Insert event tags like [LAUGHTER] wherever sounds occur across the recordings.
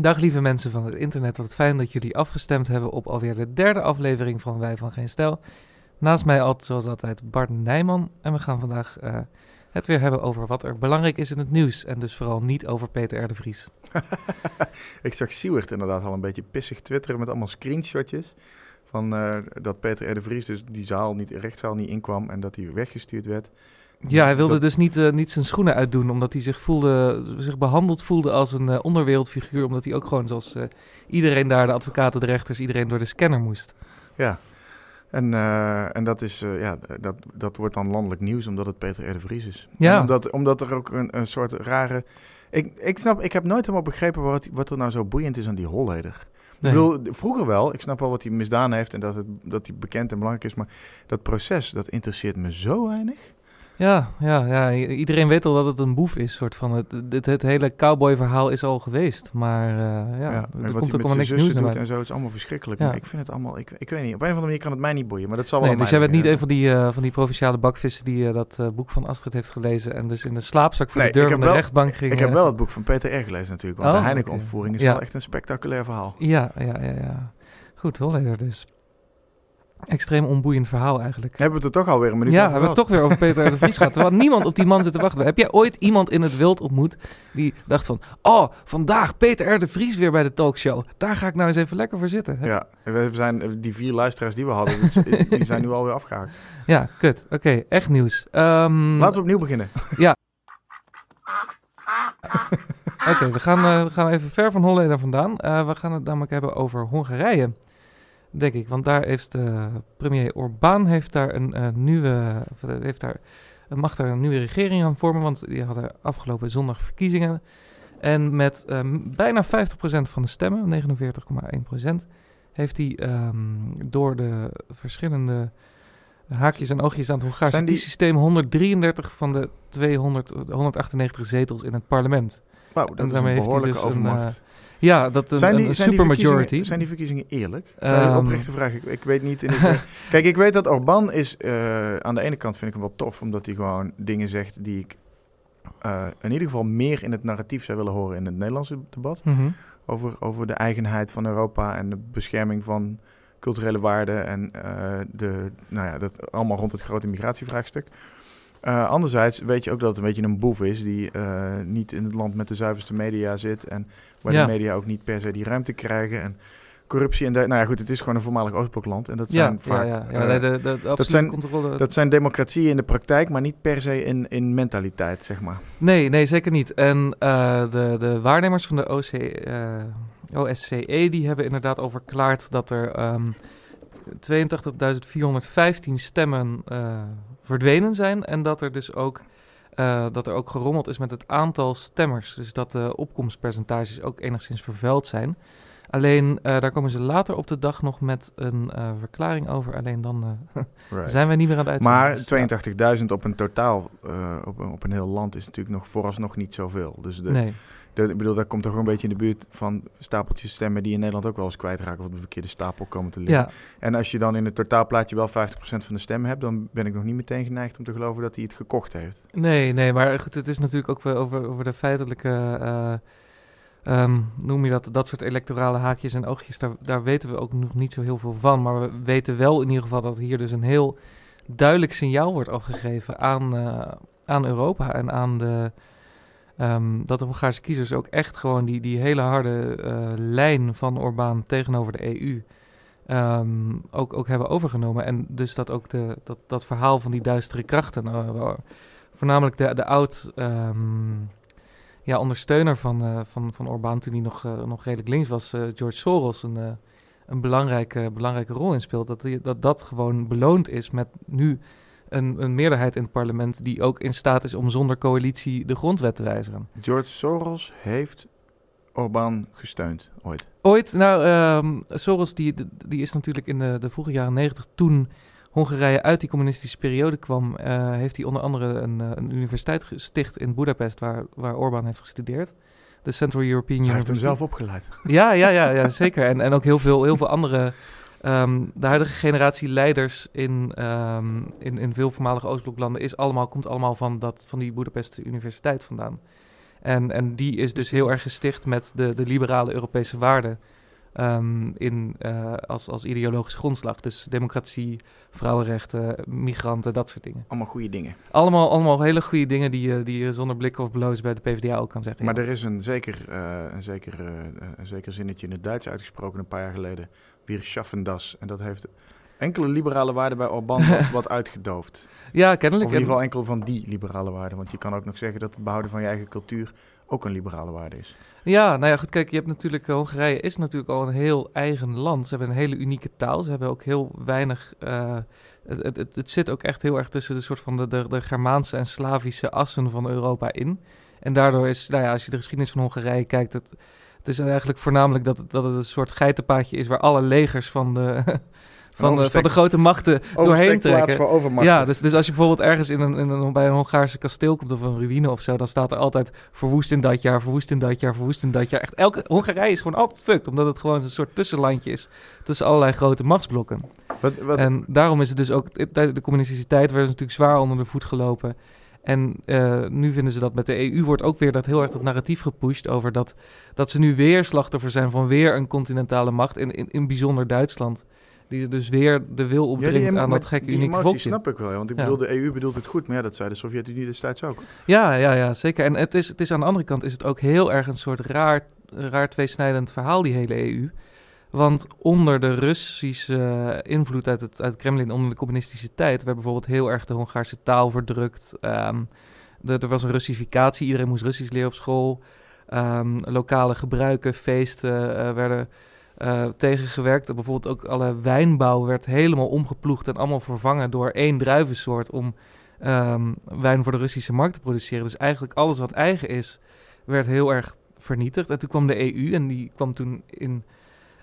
Dag lieve mensen van het internet, wat fijn dat jullie afgestemd hebben op alweer de derde aflevering van Wij van Geen Stijl. Naast mij altijd, zoals altijd Bart Nijman en we gaan vandaag eh, het weer hebben over wat er belangrijk is in het nieuws en dus vooral niet over Peter R. de Vries. [LAUGHS] ik zag Siewert inderdaad al een beetje pissig twitteren met allemaal screenshotjes van eh, dat Peter R. de Vries dus die zaal niet, rechtszaal niet inkwam en dat hij weggestuurd werd. Ja, hij wilde dus niet, eh, niet zijn schoenen uitdoen, omdat hij zich, voelde, zich behandeld voelde als een uh, onderwereldfiguur. Omdat hij ook gewoon zoals uh, iedereen daar, de advocaten, de rechters, iedereen door de scanner moest. Ja, en, en dat, is, ja, dat, dat wordt dan landelijk nieuws, omdat het Peter R. de Vries is. Ja. omdat, omdat er ook een, een soort rare... Ik, ik snap, ik heb nooit helemaal begrepen wat, wat er nou zo boeiend is aan die Holleder. Nee. Ik bedoel, vroeger wel. Ik snap wel wat hij misdaan heeft en dat, het, dat hij bekend en belangrijk is. Maar dat proces, dat interesseert me zo weinig. Ja, ja, ja, iedereen weet al dat het een boef is. Soort van het, het, het hele cowboy-verhaal is al geweest. Maar uh, ja, ja er komt ook allemaal niks nieuws doet en zo. Het is allemaal verschrikkelijk. Ja. Maar ik vind het allemaal, ik, ik weet niet. Op een of andere manier kan het mij niet boeien. Maar dat zal wel. Nee, dus jij bent niet een van die, uh, van die provinciale bakvissen die uh, dat boek van Astrid heeft gelezen. En dus in de slaapzak voor nee, de deur van de wel, rechtbank ging. Ik heb wel het boek van Peter R. gelezen natuurlijk. Want oh, de Heineken-ontvoering is wel echt een spectaculair verhaal. Ja, ja, ja. ja. Goed, Holleder dus. Extreem onboeiend verhaal eigenlijk. Hebben we het er toch alweer een minuut ja, over hebben we het toch weer over Peter R. de Vries gehad. Terwijl niemand op die man zit te wachten. Heb jij ooit iemand in het wild ontmoet die dacht van... Oh, vandaag Peter R. de Vries weer bij de talkshow. Daar ga ik nou eens even lekker voor zitten. Ja, we zijn, die vier luisteraars die we hadden, die zijn [LAUGHS] nu alweer afgehaakt. Ja, kut. Oké, echt nieuws. Um, Laten we opnieuw beginnen. Ja. Oké, okay, we, gaan, uh, we gaan even ver van Holleder vandaan. Uh, we gaan het namelijk hebben over Hongarije denk ik. Want daar heeft de premier Orbán heeft daar een uh, nieuwe, heeft daar, mag daar een nieuwe regering aan vormen. Want die hadden afgelopen zondag verkiezingen. En met um, bijna 50% van de stemmen, 49,1%, heeft hij um, door de verschillende haakjes en oogjes aan het Hongaarse die... systeem 133 van de 200, 198 zetels in het parlement. Wauw, dat en is een behoorlijke dus overmacht. Een, uh, ja, dat een, zijn die, een zijn supermajority. Die zijn die verkiezingen eerlijk? Um, oprechte vraag. Ik, ik weet niet. In [LAUGHS] Kijk, ik weet dat Orbán is. Uh, aan de ene kant vind ik hem wel tof, omdat hij gewoon dingen zegt die ik uh, in ieder geval meer in het narratief zou willen horen in het Nederlandse debat. Mm -hmm. over, over de eigenheid van Europa en de bescherming van culturele waarden en uh, de, nou ja, dat allemaal rond het grote migratievraagstuk. Uh, anderzijds weet je ook dat het een beetje een boef is die uh, niet in het land met de zuiverste media zit en waar ja. de media ook niet per se die ruimte krijgen en corruptie en de, nou ja goed, het is gewoon een voormalig Oostblokland en dat zijn ja, vaak ja, ja. Uh, nee, de, de, de dat, zijn, controle... dat zijn democratieën in de praktijk, maar niet per se in, in mentaliteit, zeg maar. Nee, nee, zeker niet. En de, de waarnemers van de OC, OSCE die hebben inderdaad al verklaard dat er um, 82.415 stemmen verdwenen zijn. En dat er dus ook, uh, dat er ook gerommeld is met het aantal stemmers. Dus dat de opkomstpercentages ook enigszins vervuild zijn. Alleen uh, daar komen ze later op de dag nog met een uh, verklaring over. Alleen dan [LAUGHS] right. zijn we niet meer aan het uitzenden. Maar 82.000 op een totaal, op, op, een heel land is natuurlijk nog vooralsnog niet zoveel. Dus de, nee. Ik bedoel, dat komt toch een beetje in de buurt van stapeltjes stemmen die in Nederland ook wel eens kwijtraken of op de verkeerde stapel komen te liggen. Ja. En als je dan in het totaalplaatje wel 50% van de stemmen hebt, dan ben ik nog niet meteen geneigd om te geloven dat hij het gekocht heeft. Nee, nee, maar goed, het is natuurlijk ook over, over de feitelijke, uh, um, noem je dat, dat soort electorale haakjes en oogjes, daar, daar weten we ook nog niet zo heel veel van. Maar we weten wel in ieder geval dat hier dus een heel duidelijk signaal wordt afgegeven aan, uh, aan Europa en aan de... Um, dat de Hongaarse kiezers ook echt gewoon die, die hele harde uh, lijn van Orbán tegenover de EU um, ook, ook hebben overgenomen. En dus dat ook de, dat, dat verhaal van die duistere krachten, uh, voornamelijk de, de oud um, ja, ondersteuner van, uh, van, van Orbán toen hij nog, nog redelijk links was, George Soros, een, een belangrijke, belangrijke rol in speelt. Dat, dat dat gewoon beloond is met nu een, een, meerderheid in het parlement die ook in staat is om zonder coalitie de grondwet te wijzigen. George Soros heeft Orbán gesteund ooit? Ooit? Nou, um, Soros die, die is natuurlijk in de, de vroege jaren negentig, toen Hongarije uit die communistische periode kwam, uh, heeft hij onder andere een, een, universiteit gesticht in Budapest, waar, waar Orbán heeft gestudeerd. De Central European Hij University. heeft hem zelf opgeleid. Ja, ja, ja, ja zeker. En, en ook heel veel, heel veel andere [LAUGHS] Um, de huidige generatie leiders in, um, in, in veel voormalige Oostbloklanden is allemaal, komt allemaal van, dat, van die Boedapest Universiteit vandaan. En, en die is dus heel erg gesticht met de, de liberale Europese waarden. Um, in, uh, als, als ideologische grondslag. Dus democratie, vrouwenrechten, migranten, dat soort dingen. Allemaal goede dingen. Allemaal, allemaal hele goede dingen die, je, die je zonder blikken of bloos bij de PvdA ook kan zeggen. Maar er is een zeker, uh, een, zeker, uh, een zeker zinnetje in het Duits uitgesproken een paar jaar geleden. Wir schaffen das. En dat heeft enkele liberale waarden bij Orbán wat, [LAUGHS] wat uitgedoofd. Ja, kennelijk. Of in ieder geval enkel van die liberale waarden. Want je kan ook nog zeggen dat het behouden van je eigen cultuur ook een liberale waarde is. Ja, nou ja, goed, kijk, je hebt natuurlijk, Hongarije is natuurlijk al een heel eigen land. Ze hebben een hele unieke taal. Ze hebben ook heel weinig, uh, het, het, het, zit ook echt heel erg tussen de soort van de, de, de Germaanse en Slavische assen van Europa in. En daardoor is, nou ja, als je de geschiedenis van Hongarije kijkt, het, het is eigenlijk voornamelijk dat, dat het een soort geitenpaadje is waar alle legers van de, [LAUGHS] van, de, van de grote machten doorheen trekken. voor overmachten. Ja, dus, dus als je bijvoorbeeld ergens in een, in een, bij een Hongaarse kasteel komt of een ruïne of zo, dan staat er altijd verwoest in dat jaar, verwoest in dat jaar, verwoest in dat jaar. Echt elke Hongarije is gewoon altijd fucked, omdat het gewoon een soort tussenlandje is tussen allerlei grote machtsblokken. Wat, wat... En daarom is het dus ook, tijdens de communistische tijd werd het natuurlijk zwaar onder de voet gelopen. En uh, nu vinden ze dat met de EU wordt ook weer dat heel erg dat narratief gepusht over dat, dat ze nu weer slachtoffer zijn van weer een continentale macht, in, in, in bijzonder Duitsland. Die dus weer de wil opdringt ja, aan dat gekke unieke volkje. Dat snap ik wel, want ik bedoel, de EU bedoelt het goed, maar ja, dat zei de Sovjet-Unie destijds ook. Ja, ja, ja, zeker. En het is, het is aan de andere kant is het ook heel erg een soort raar, raar tweesnijdend verhaal, die hele EU. Want onder de Russische invloed uit het, uit het Kremlin, onder de communistische tijd, werd bijvoorbeeld heel erg de Hongaarse taal verdrukt. Um, er, was een Russificatie, iedereen moest Russisch leren op school. Um, lokale gebruiken, feesten uh, werden uh, tegengewerkt. Bijvoorbeeld ook alle wijnbouw werd helemaal omgeploegd en allemaal vervangen door één druivensoort om um, wijn voor de Russische markt te produceren. Dus eigenlijk alles wat eigen is, werd heel erg vernietigd. En toen kwam de EU en die kwam toen in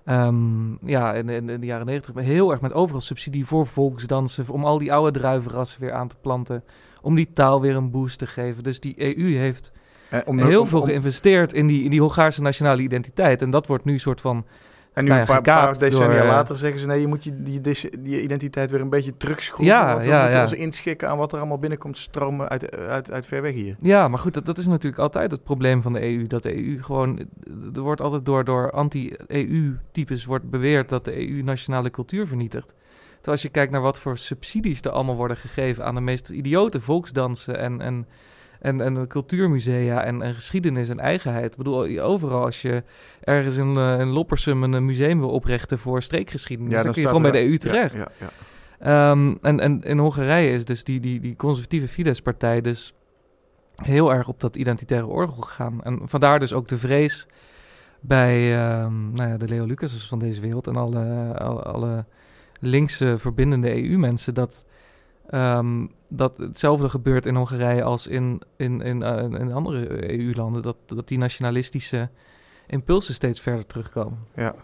Um, ja, in, in, in, de jaren negentig heel erg met overal subsidie voor volksdansen, om al die oude druivenrassen weer aan te planten, om die taal weer een boost te geven. Dus die EU heeft eh, om heel om, veel om, geïnvesteerd in die, in die Hongaarse nationale identiteit. En dat wordt nu een soort van en nu nou ja, een paar, paar decennia door, later zeggen ze... nee, je moet je, die, die identiteit weer een beetje terugschroeven. Ja, want we ja, moeten ons inschikken aan wat er allemaal binnenkomt stromen uit, uit, uit ver weg hier. Ja, maar goed, dat, dat is natuurlijk altijd het probleem van de EU. Dat de EU gewoon... Er wordt altijd door, door anti-EU-types wordt beweerd... dat de EU nationale cultuur vernietigt. Terwijl als je kijkt naar wat voor subsidies er allemaal worden gegeven... aan de meest idiote volksdansen en... en en, en cultuurmusea en, en geschiedenis en eigenheid. Ik bedoel, overal als je ergens in, uh, in Loppersum een museum wil oprichten voor streekgeschiedenis, Ja, dan, kun je gewoon bij de EU terecht. Ja, ja, ja. Um, en, en in Hongarije is dus die, die, die conservatieve Fidesz-partij dus heel erg op dat identitaire orgel gegaan. En vandaar dus ook de vrees bij um, nou ja, de Leo Lucas van deze wereld en alle, alle, alle linkse verbindende EU-mensen dat Um, dat hetzelfde gebeurt in Hongarije als in, in, in, uh, in andere EU-landen. Dat, dat die nationalistische impulsen steeds verder terugkomen. Ja,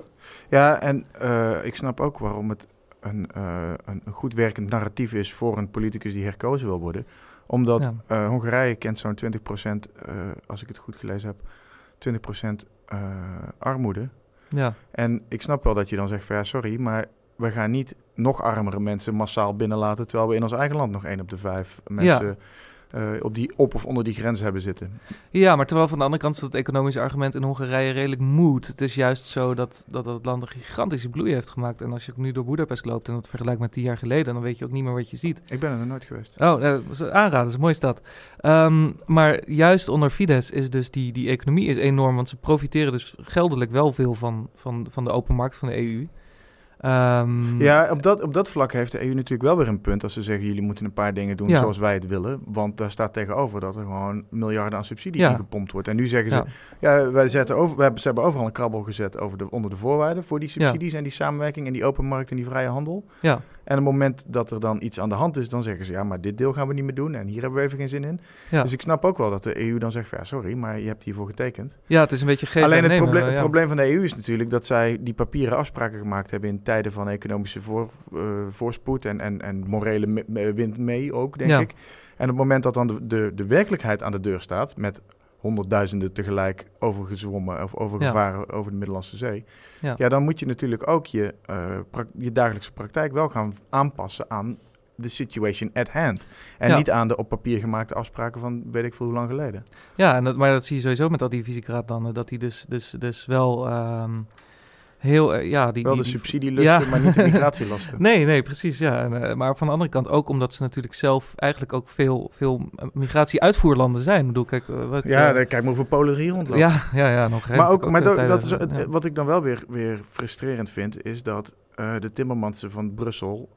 ja en uh, ik snap ook waarom het een, uh, een goed werkend narratief is voor een politicus die herkozen wil worden. Omdat ja. Hongarije kent zo'n 20%, als ik het goed gelezen heb, 20% armoede. Ja. En ik snap wel dat je dan zegt van ja, sorry, maar we gaan niet nog armere mensen massaal binnenlaten, terwijl we in ons eigen land nog één op de vijf mensen ja. uh, op, die, op of onder die grens hebben zitten. Ja, maar terwijl van de andere kant is het economische argument in Hongarije redelijk moed. Het is juist zo dat, dat het land een gigantische bloei heeft gemaakt. En als je nu door Budapest loopt en dat vergelijkt met tien jaar geleden, dan weet je ook niet meer wat je ziet. Ik ben er nog nooit geweest. Oh, uh, aanraden, dat is een mooie stad. Um, maar juist onder Fidesz is dus die, die economie is enorm, want ze profiteren dus geldelijk wel veel van, van, van de open markt van de EU. Um, ja, op dat, op dat vlak heeft de EU natuurlijk wel weer een punt als ze zeggen: jullie moeten een paar dingen doen ja. zoals wij het willen. Want daar staat tegenover dat er gewoon miljarden aan subsidie Ja. ingepompt wordt. En nu zeggen ze: Ja. ja, wij zetten over, we hebben, ze hebben overal een krabbel gezet over de, onder de voorwaarden voor die subsidies en die samenwerking en die open markt en die vrije handel. Ja. En op het moment dat er dan iets aan de hand is, dan zeggen ze: ja, maar dit deel gaan we niet meer doen en hier hebben we even geen zin in. Ja. Dus ik snap ook wel dat de EU dan zegt: ja, sorry, maar je hebt hiervoor getekend. ja, het is een beetje geven Alleen en het, nemen, probleem, het probleem van de EU is natuurlijk dat zij die papieren afspraken gemaakt hebben in tijden van economische voor, eh, voorspoed en, en, en morele me- me- wind mee ook, denk Ja. ik. En op het moment dat dan de, de, de werkelijkheid aan de deur staat, met honderdduizenden tegelijk overgezwommen of overgevaren over de Middellandse Zee, Ja. ja. dan moet je natuurlijk ook je, eh, je dagelijkse praktijk wel gaan aanpassen aan the situation at hand. En niet aan de op papier gemaakte afspraken van weet ik veel hoe lang geleden. Ja, en dat, maar dat zie je sowieso met dat divisieraad dan. Dat die dus, dus, dus wel... Ehm, heel, uh, ja... Die, Wel die, de subsidielasten, maar niet de [LAUGHS] migratielasten. nee, nee, precies, ja. En, uh, maar van de andere kant ook omdat ze natuurlijk zelf eigenlijk ook veel, veel migratie-uitvoerlanden zijn. Ik bedoel, kijk... Wat, ja, uh, kijk maar hoeveel Polen hier rondlopen. Ja, ja, ja, nog. Maar, ook, maar dat, dat is, ja. wat ik dan wel weer, weer frustrerend vind, is dat de Timmermansen van Brussel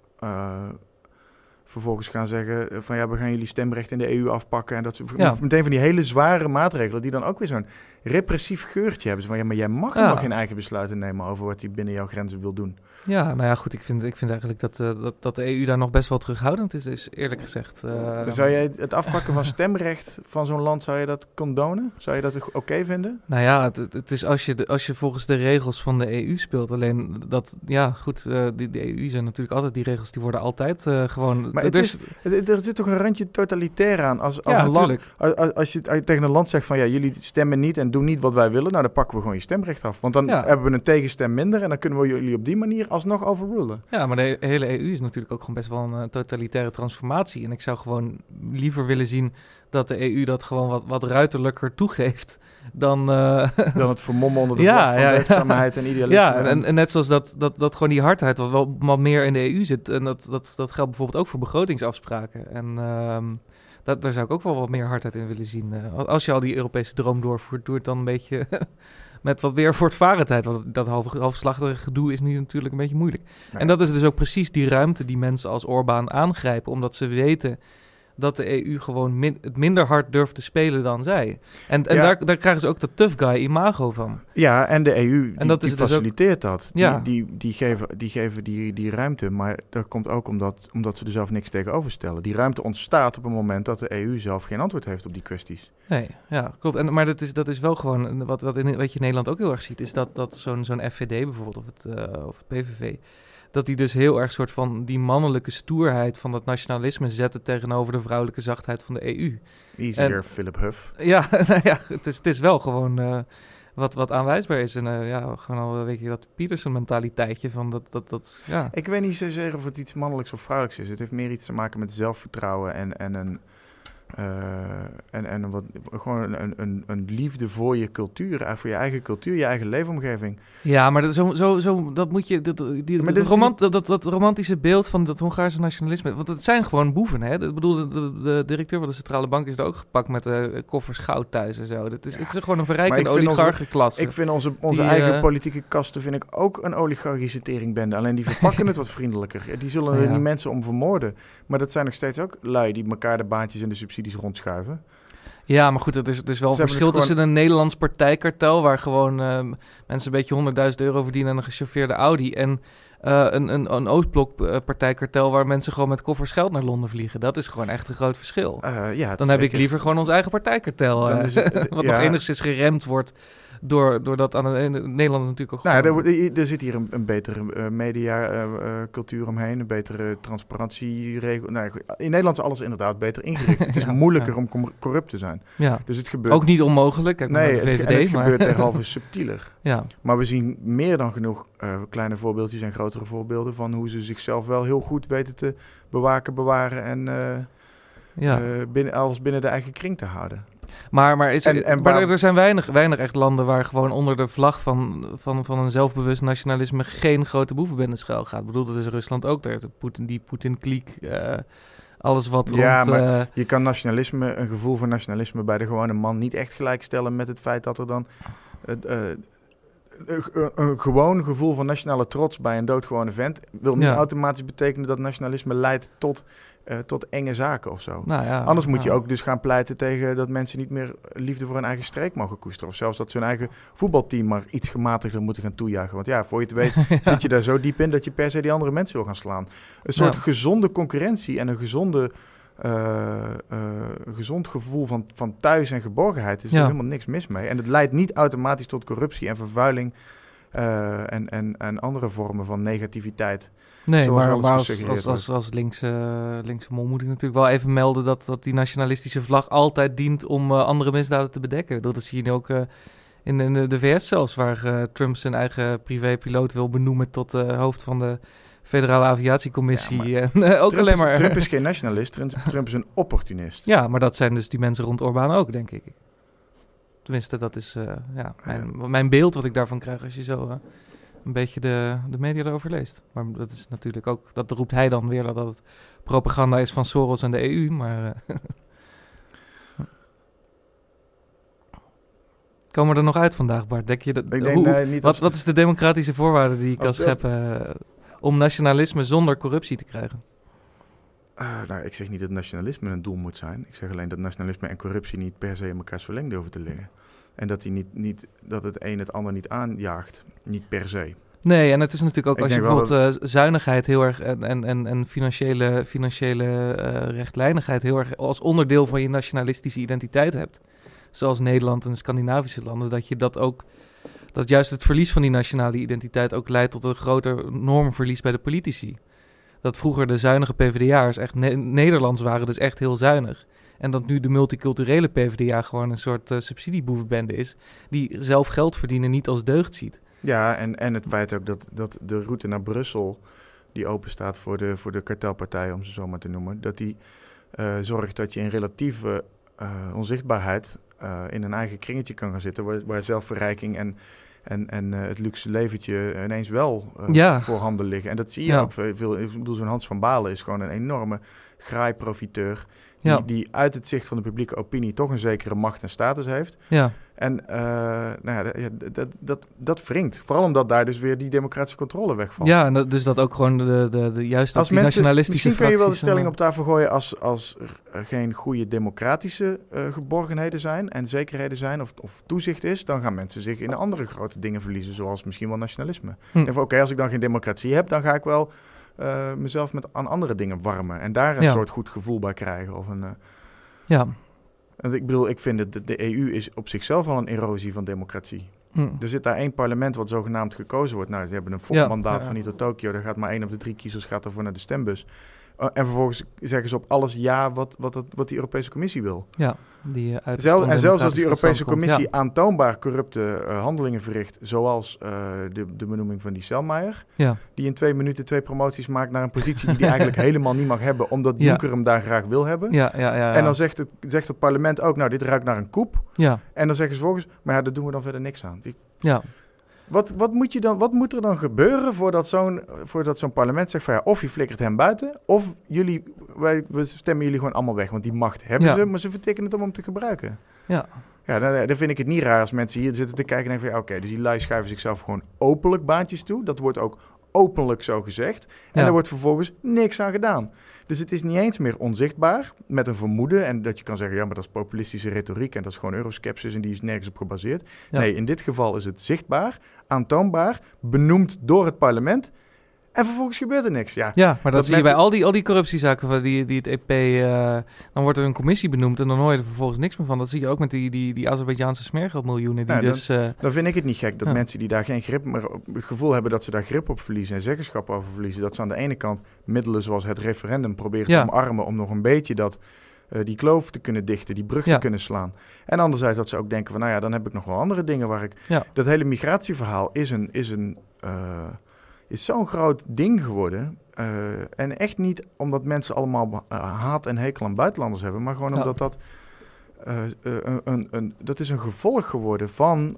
vervolgens gaan zeggen van ja, we gaan jullie stemrecht in de EU afpakken. En dat ja. meteen van die hele zware maatregelen die dan ook weer zo'n repressief geurtje hebben. Van ja, maar jij mag ja. nog geen eigen besluiten nemen over wat hij binnen jouw grenzen wil doen. Ja, nou ja, goed. Ik vind, ik vind eigenlijk dat, uh, dat, dat de EU daar nog best wel terughoudend is, is eerlijk gezegd. Uh, zou jij het afpakken van stemrecht van zo'n land, zou je dat condonen? Zou je dat oké okay vinden? Nou ja, het, het, is als je, als je volgens de regels van de EU speelt. Alleen dat, ja, goed, uh, die, de EU zijn natuurlijk altijd die regels, die worden altijd gewoon... Maar het is, er zit toch een randje totalitair aan. Als, als, ja, een land, als, als je tegen een land zegt van ja, jullie stemmen niet en doen niet wat wij willen, nou dan pakken we gewoon je stemrecht af. Want dan ja. hebben we een tegenstem minder en dan kunnen we jullie op die manier alsnog overrulen. Ja, maar de hele EU is natuurlijk ook gewoon best wel een uh, totalitaire transformatie. En ik zou gewoon liever willen zien dat de EU dat gewoon wat, wat ruiterlijker toegeeft dan... Uh, dan het vermommen onder de [LAUGHS] ja, van ja, werkzaamheid en idealisme. Ja, en, en, net zoals dat, dat, dat gewoon die hardheid wat wel wat meer in de EU zit. En dat, dat, dat geldt bijvoorbeeld ook voor begrotingsafspraken. En... Um, dat, daar zou ik ook wel wat meer hardheid in willen zien. Uh, als je al die Europese droom doorvoert, doe het dan een beetje [LAUGHS] met wat meer voortvarendheid. Want dat half, halfslachtige gedoe is nu natuurlijk een beetje moeilijk. Nee. En dat is dus ook precies die ruimte die mensen als Orbán aangrijpen, omdat ze weten dat de EU gewoon min, het minder hard durft te spelen dan zij. En, en ja. daar, daar krijgen ze ook dat tough guy imago van. Ja, en de EU die, en dat die faciliteert dus ook, dat. Ja. Die, die, die, geven, die geven die, die ruimte, maar dat komt ook omdat, omdat ze er zelf niks tegenover stellen. Die ruimte ontstaat op het moment dat de EU zelf geen antwoord heeft op die kwesties. Nee, ja, klopt. En, maar dat is, dat is wel gewoon, wat, wat, in, wat je in Nederland ook heel erg ziet, is dat, dat zo'n zo'n FVD bijvoorbeeld, of het, uh, of het PVV dat die dus heel erg soort van die mannelijke stoerheid van dat nationalisme zetten tegenover de vrouwelijke zachtheid van de EU. Easier, en, Philip Huff. Ja, [LAUGHS] nou ja het, is, het is wel gewoon uh, wat, wat aanwijsbaar is. En uh, ja, gewoon al weet je dat Peterson mentaliteitje van dat, dat, dat, ja. Ik weet niet zozeer of het iets mannelijks of vrouwelijks is. Het heeft meer iets te maken met zelfvertrouwen en, en een en en wat, gewoon een, een, een liefde voor je cultuur, eh, voor je eigen cultuur, je eigen leefomgeving. Ja, maar dat, zo, zo, zo, dat moet je. Dat, die, maar dat, romant, dat, dat, dat, romantische beeld van dat Hongaarse nationalisme. Want het zijn gewoon boeven, hè? Ik bedoel, de, de, directeur van de centrale bank is er ook gepakt met uh, koffers goud thuis en zo. Dat is, ja. Het is gewoon een verrijkende oligarchenklasse. Ik vind onze, onze die, eigen uh, politieke kasten vind ik ook een oligarchische teringbende. Alleen die verpakken het wat vriendelijker. Die zullen [LAUGHS] er ja. die mensen om vermoorden. Maar dat zijn nog steeds ook lui die elkaar de baantjes en de subsidies rondschuiven. Ja, maar goed, het is, het is wel een verschil tussen een Nederlands partijkartel... waar gewoon uh, mensen een beetje 100.000 euro verdienen en een gechauffeerde Audi... en uh, een, een, een Oostblok partijkartel waar mensen gewoon met koffers geld naar Londen vliegen. Dat is gewoon echt een groot verschil. Uh, ja, Dan heb ik liever gewoon ons eigen partijkartel, [LAUGHS] het, wat ja. nog enigszins geremd wordt door, doordat aan de, Nederland natuurlijk ook. Nou, er, er, zit hier een, een betere uh, mediacultuur uh, omheen, een betere transparantieregel. Nou, in Nederland is alles inderdaad beter ingericht. [LAUGHS] Het is moeilijker ja. om corrupt te zijn. Ja. Dus het gebeurt. Ook niet onmogelijk. Kijk nee, VVD, het, het maar... gebeurt [LAUGHS] derhalve subtieler. Ja. Maar we zien meer dan genoeg uh, kleine voorbeeldjes en grotere voorbeelden van hoe ze zichzelf wel heel goed weten te bewaken, bewaren en ja. binnen, alles binnen de eigen kring te houden. Maar, maar, is, en, en maar er zijn weinig, weinig echt landen waar gewoon onder de vlag van, van, van een zelfbewust nationalisme geen grote boeven binnen schuil gaat. Ik bedoel, dat is Rusland ook. Daar, Poetin, die Poetin-kliek, uh, alles wat Ja, rond, maar uh, je kan nationalisme, een gevoel voor nationalisme bij de gewone man niet echt gelijkstellen met het feit dat er dan... Uh, een, een gewoon gevoel van nationale trots bij een doodgewone vent wil niet ja. automatisch betekenen dat nationalisme leidt tot, uh, tot enge zaken of zo. Nou ja, Anders moet nou. je ook dus gaan pleiten tegen dat mensen niet meer liefde voor hun eigen streek mogen koesteren. Of zelfs dat ze hun eigen voetbalteam maar iets gematigder moeten gaan toejuichen. Want ja, voor je het weet [LAUGHS] ja. zit je daar zo diep in dat je per se die andere mensen wil gaan slaan. Een soort gezonde concurrentie en een gezonde... Uh, gezond gevoel van, van thuis en geborgenheid is ja. er helemaal niks mis mee. En het leidt niet automatisch tot corruptie en vervuiling uh, en, en, en andere vormen van negativiteit. Nee, maar, maar als, als, als, als, linkse, linkse mol moet ik natuurlijk wel even melden dat, dat die nationalistische vlag altijd dient om andere misdaden te bedekken. Dat zie je nu ook in, in de, de, VS zelfs, waar Trump zijn eigen privépiloot wil benoemen tot hoofd van de federale aviatiecommissie. Ja, en eh, [LAUGHS] ook Trump alleen is- maar. Trump is geen nationalist, Trump, Trump is een opportunist. [LAUGHS] Ja, maar dat zijn dus die mensen rond Orbán ook, denk ik. Tenminste, dat is eh, ja, mijn, mijn beeld wat ik daarvan krijg als je zo eh, een beetje de, de media erover leest. Maar dat is natuurlijk ook, dat roept hij dan weer dat het propaganda is van Soros en de EU. Maar [LAUGHS] komen we er nog uit vandaag, Bart? Denk je dat, Ik denk hoe- nee, niet wat, is de democratische voorwaarde die kan Als- als- scheppen om nationalisme zonder corruptie te krijgen? Ah, nou, ik zeg niet dat nationalisme een doel moet zijn. Ik zeg alleen dat nationalisme en corruptie niet per se in elkaars verlengde hoeven te liggen. En dat, die niet, niet, dat het een het ander niet aanjaagt. Niet per se. Nee, en het is natuurlijk ook Ik als je bijvoorbeeld eh, zuinigheid heel erg en, en, en, en financiële, financiële eh, rechtlijnigheid heel erg als onderdeel van je nationalistische identiteit hebt. Zoals Nederland en Scandinavische landen, dat je dat ook. Dat juist het verlies van die nationale identiteit ook leidt tot een groter normverlies bij de politici. Dat vroeger de zuinige PvdA'ers echt Ne- Nederlands waren, dus echt heel zuinig. En dat nu de multiculturele PvdA gewoon een soort eh, subsidieboevenbende is. Die zelf geld verdienen niet als deugd ziet. Ja, en, en het feit ook dat, dat de route naar Brussel, die open staat voor de, voor de kartelpartijen, om ze zo maar te noemen, dat die eh, zorgt dat je in relatieve eh, onzichtbaarheid eh, in een eigen kringetje kan gaan zitten, waar, waar zelfverrijking en, en, en eh, het luxe leventje ineens wel Ja. voorhanden liggen. En dat zie je Ja. ook veel. veel ik bedoel, zo'n Hans van Balen is gewoon een enorme graai-profiteur. Die, Ja. die uit het zicht van de publieke opinie toch een zekere macht en status heeft. Ja, En eh, nou ja, dat, dat, dat wringt. Vooral omdat daar dus weer die democratische controle wegvalt. Ja, en dat, dus dat ook gewoon de, de, de juiste Als die mensen, nationalistische misschien kun je wel de stelling op tafel gooien als, als er geen goede democratische eh, geborgenheden zijn en zekerheden zijn of, of toezicht is, dan gaan mensen zich in andere grote dingen verliezen, zoals misschien wel nationalisme. Hm. Oké, als ik dan geen democratie heb, dan ga ik wel eh, mezelf met aan andere dingen warmen en daar een Ja. soort goed gevoel bij krijgen. Of een, eh, Ja. want ik bedoel, ik vind dat de, de EU is op zichzelf al een erosie van democratie. Hm. Er zit daar één parlement wat zogenaamd gekozen wordt. Nou, ze hebben een Ja, volmandaat ja. van hier tot Tokio. Daar gaat maar één op de drie kiezers gaat ervoor naar de stembus. Uh, en vervolgens zeggen ze op alles ja wat, wat, het- wat die Europese Commissie wil. Ja, die eh, uit de Zelf, en zelfs als die Europese komt. Commissie aantoonbaar corrupte eh, handelingen verricht, zoals eh, de, de benoeming van die Selmayr, Ja, die in twee minuten twee promoties maakt naar een positie die hij eigenlijk [LAUGHS] helemaal niet mag hebben, omdat Ja. Juncker hem daar graag wil hebben. ja, ja. ja. En dan zegt het, zegt het parlement ook, nou, dit ruikt naar een koep. ja, En dan zeggen ze vervolgens, maar ja, daar doen we dan verder niks aan. Die- ja. Wat, wat, moet je dan, wat moet er dan gebeuren voordat zo'n, voordat zo'n parlement zegt van ja, of je flikkert hem buiten, of jullie, wij, we stemmen jullie gewoon allemaal weg. Want die macht hebben Ja. ze, maar ze vertikken het om hem te gebruiken. Ja. Ja, dan, dan vind ik het niet raar als mensen hier zitten te kijken en denken van ja, oké, dus die lui schuiven zichzelf gewoon openlijk baantjes toe. Dat wordt ook openlijk zo gezegd. En Ja. er wordt vervolgens niks aan gedaan. Dus het is niet eens meer onzichtbaar met een vermoeden. En dat je kan zeggen, ja, maar dat is populistische retoriek en dat is gewoon euroskepsis en die is nergens op gebaseerd. Ja. Nee, in dit geval is het zichtbaar, aantoonbaar, benoemd door het parlement. En vervolgens gebeurt er niks. Ja, Ja, maar dat, Dat zie je bij al die, al die corruptiezaken van die, die het EP... eh, dan wordt er een commissie benoemd en dan hoor je er vervolgens niks meer van. Dat zie je ook met die, die, die Azerbeidzjaanse smeergeldmiljoenen. Die Ja, dan- dus... eh, dan vind ik het niet gek dat Ja. mensen die daar geen grip meer op het gevoel hebben dat ze daar grip op verliezen en zeggenschap over verliezen, dat ze aan de ene kant middelen zoals het referendum proberen Ja. te omarmen om nog een beetje dat, eh, die kloof te kunnen dichten, die brug te kunnen slaan. En anderzijds dat ze ook denken van, nou ja, dan heb ik nog wel andere dingen waar ik... Dat hele migratieverhaal is een... Is een is zo'n groot ding geworden. eh, en echt niet omdat mensen allemaal eh, haat en hekel aan buitenlanders hebben, maar gewoon Ja. omdat dat eh, een, een, een, dat is een gevolg geworden van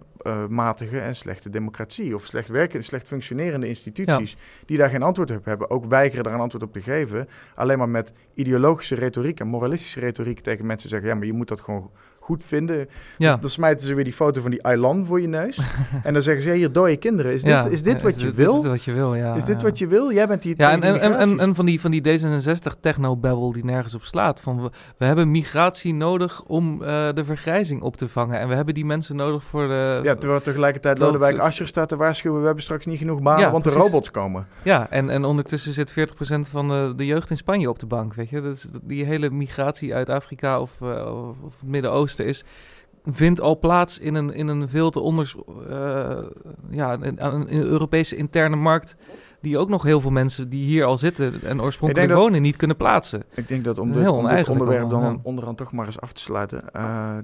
matige en slechte democratie. Of slecht werkende, slecht functionerende instituties. Die daar geen antwoord op hebben. Ook weigeren daar een antwoord op te geven. Alleen maar met ideologische retoriek en moralistische retoriek tegen mensen zeggen: ja, maar je moet dat gewoon goed vinden. ja. Dus dan smijten ze weer die foto van die Ailan voor je neus. [LAUGHS] en dan zeggen ze: hier dode kinderen. Is dit, Ja, is dit wat je dit- wil? Is dit wat je wil, ja. is dit ja. wat je wil? Jij bent hier. Ja, en, en, en, en, van die, van die D66 technobabbel die nergens op slaat. Van we, we hebben migratie nodig om eh, de vergrijzing op te vangen. En we hebben die mensen nodig voor de... ja, terwijl tegelijkertijd Lodewijk Asscher staat te waarschuwen... we hebben straks niet genoeg banen, Ja, want de robots komen. Ja, en, en ondertussen zit 40% van de, de jeugd in Spanje op de bank, weet je. Dus die hele migratie uit Afrika of, eh, of of het Midden-Oosten is... vindt al plaats in een, in een veel te onders... eh, ja, een, een, een Europese interne markt... die ook nog heel veel mensen die hier al zitten... en oorspronkelijk dat- wonen, niet kunnen plaatsen. Ik denk dat om, Heel dit, om dit oneigenlijk onderwerp dan ja. onderaan toch maar eens af te sluiten. eh,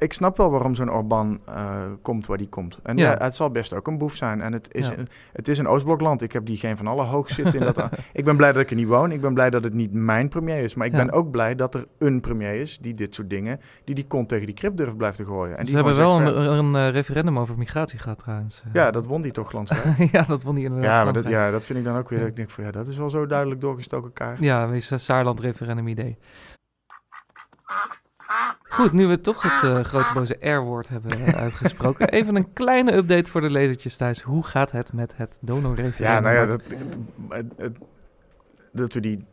ik snap wel waarom zo'n Orbán uh, komt waar die komt. En ja. het zal best ook een boef zijn. En het is, een, het is een Oostblokland. Ik heb die geen van alle hoog zitten. In dat, [LAUGHS] ik ben blij dat ik er niet woon. Ik ben blij dat het niet mijn premier is. Maar ik ben ook blij dat er een premier is die dit soort dingen... die die kont tegen die krip durft blijven te gooien. En Ze hebben wel een, een, eh, referendum over migratie gehad trouwens. Ja, dat won die toch landelijk. [LAUGHS] ja, dat won die inderdaad ja, maar dat, ja, dat vind ik dan ook weer... Dat ik denk van, ja, dat is wel zo duidelijk doorgestoken kaart. Ja, wees Saarland referendum idee. Goed, nu we toch het uh, grote boze R-woord hebben uh, uitgesproken. [LAUGHS] Even een kleine update voor de lezertjes thuis. Hoe gaat het met het donorreferendum? Ja, nou ja, dat, het, dat we die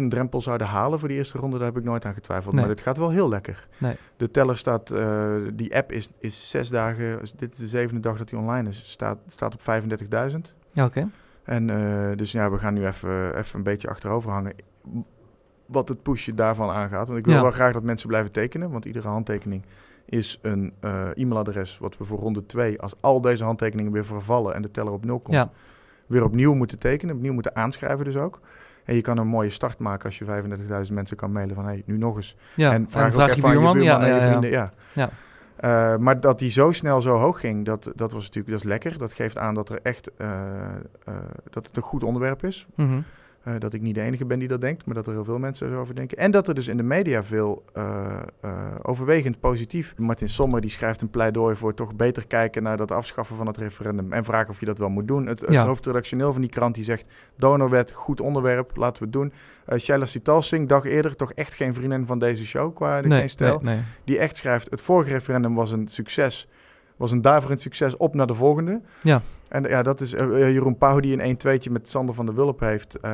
10.000 drempel zouden halen voor die eerste ronde, daar heb ik nooit aan getwijfeld. Maar het gaat wel heel lekker. Nee. De teller staat, uh, die app is, is zes dagen, dit is de zevende dag dat die online is, staat, staat op 35.000. Ja, oké. En dus ja, we gaan nu even, even een beetje achterover hangen wat het pushen daarvan aangaat. Want ik wil wel graag dat mensen blijven tekenen, want iedere handtekening is een uh, e-mailadres wat we voor ronde 2, als al deze handtekeningen weer vervallen en de teller op nul komt, weer opnieuw moeten tekenen, opnieuw moeten aanschrijven dus ook. En je kan een mooie start maken als je 35.000 mensen kan mailen van hey, nu nog eens. Ja, en vraag, en vraag ook je buurman, je buurman ja, en je vrienden. Ja. ja. Uh, maar dat die zo snel zo hoog ging, dat, dat was natuurlijk dat is lekker. Dat geeft aan dat er echt uh, uh, dat het een goed onderwerp is. Mm -hmm. Uh, dat ik niet de enige ben die dat denkt, maar dat er heel veel mensen erover denken. En dat er dus in de media veel uh, uh, overwegend positief. Martin Sommer die schrijft een pleidooi voor toch beter kijken naar dat afschaffen van het referendum. En vragen of je dat wel moet doen. Het, ja. het hoofdredactioneel van die krant die zegt: donorwet, goed onderwerp, laten we het doen. Uh, Shaila Sitalsing, dag eerder, toch echt geen vriendin van deze show qua de nee, stijl. Nee, nee. Die echt schrijft: het vorige referendum was een succes. Was een daverend succes op naar de volgende. Ja. En ja, dat is uh, Jeroen Pauw die een 1-2'tje met Sander van der Wulp heeft. Uh,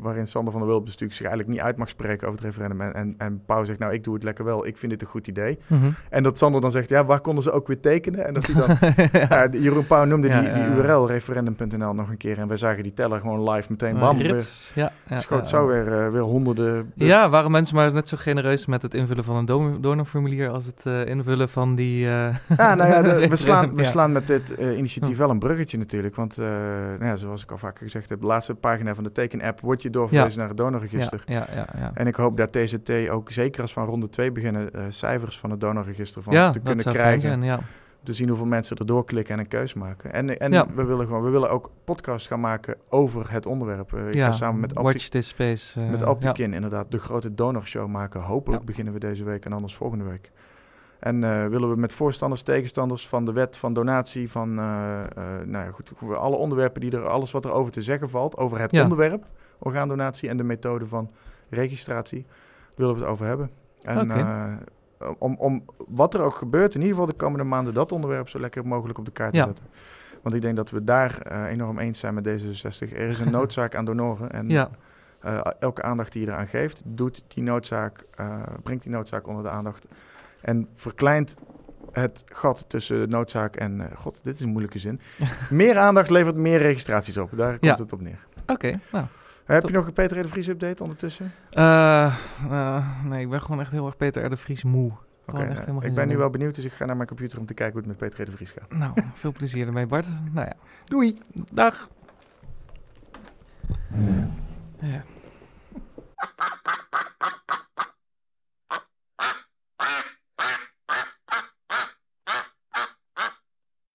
waarin Sander van der Wulp dus natuurlijk zich eigenlijk niet uit mag spreken over het referendum. En, en, en Pauw zegt, nou ik doe het lekker wel, ik vind dit een goed idee. Mm -hmm. En dat Sander dan zegt, ja waar konden ze ook weer tekenen? En dat hij dan, [LAUGHS] ja. uh, Jeroen Pauw noemde ja, die, die URL referendum.nl nog een keer. En wij zagen die teller gewoon live meteen bam. Rits. Ja, ja, schoot zo weer, weer honderden. Ja, waren mensen maar net zo genereus met het invullen van een donorformulier als het invullen van die... ja, nou ja, de, [LAUGHS] we, slaan, we slaan met dit initiatief wel een bruggetje natuurlijk, want nou ja, zoals ik al vaker gezegd heb, de laatste pagina van de teken-app wordt je doorverwezen naar het donorregister. Ja, ja, ja, En ik hoop dat TZT ook zeker als van ronde 2 beginnen, uh, cijfers van het donorregister van te kunnen krijgen. Zijn, ja. Te zien hoeveel mensen er doorklikken en een keus maken. En, en we willen gewoon, we willen ook podcasts gaan maken over het onderwerp. Uh, ik ja, ga samen met Watch This Space. Uh, met Optikin inderdaad de grote donorshow maken. Hopelijk beginnen we deze week en anders volgende week. En uh, willen we met voorstanders, tegenstanders van de wet van donatie, van uh, uh, nou ja, goed, alle onderwerpen die er, alles wat er over te zeggen valt, over het ja. onderwerp, orgaandonatie en de methode van registratie, willen we het over hebben. En okay. om, om wat er ook gebeurt, in ieder geval de komende maanden, dat onderwerp zo lekker mogelijk op de kaart te zetten. Want ik denk dat we daar enorm eens zijn met D66. Er is een [LAUGHS] noodzaak aan donoren. En ja. elke aandacht die je eraan geeft, doet die noodzaak, brengt die noodzaak onder de aandacht. En verkleint het gat tussen noodzaak en... Uh, God, dit is een moeilijke zin. [LAUGHS] meer aandacht levert meer registraties op. Daar komt ja. het op neer. Oké, okay, nou. Heb top. je nog een Peter R. de Vries update ondertussen? Uh, uh, nee, ik ben gewoon echt heel erg Peter R. de Vries moe. Oké, okay, nou, ik ben nu wel benieuwd, dus ik ga naar mijn computer om te kijken hoe het met Peter R. de Vries gaat. Nou, veel plezier ermee Bart. Nou ja. Doei. Dag.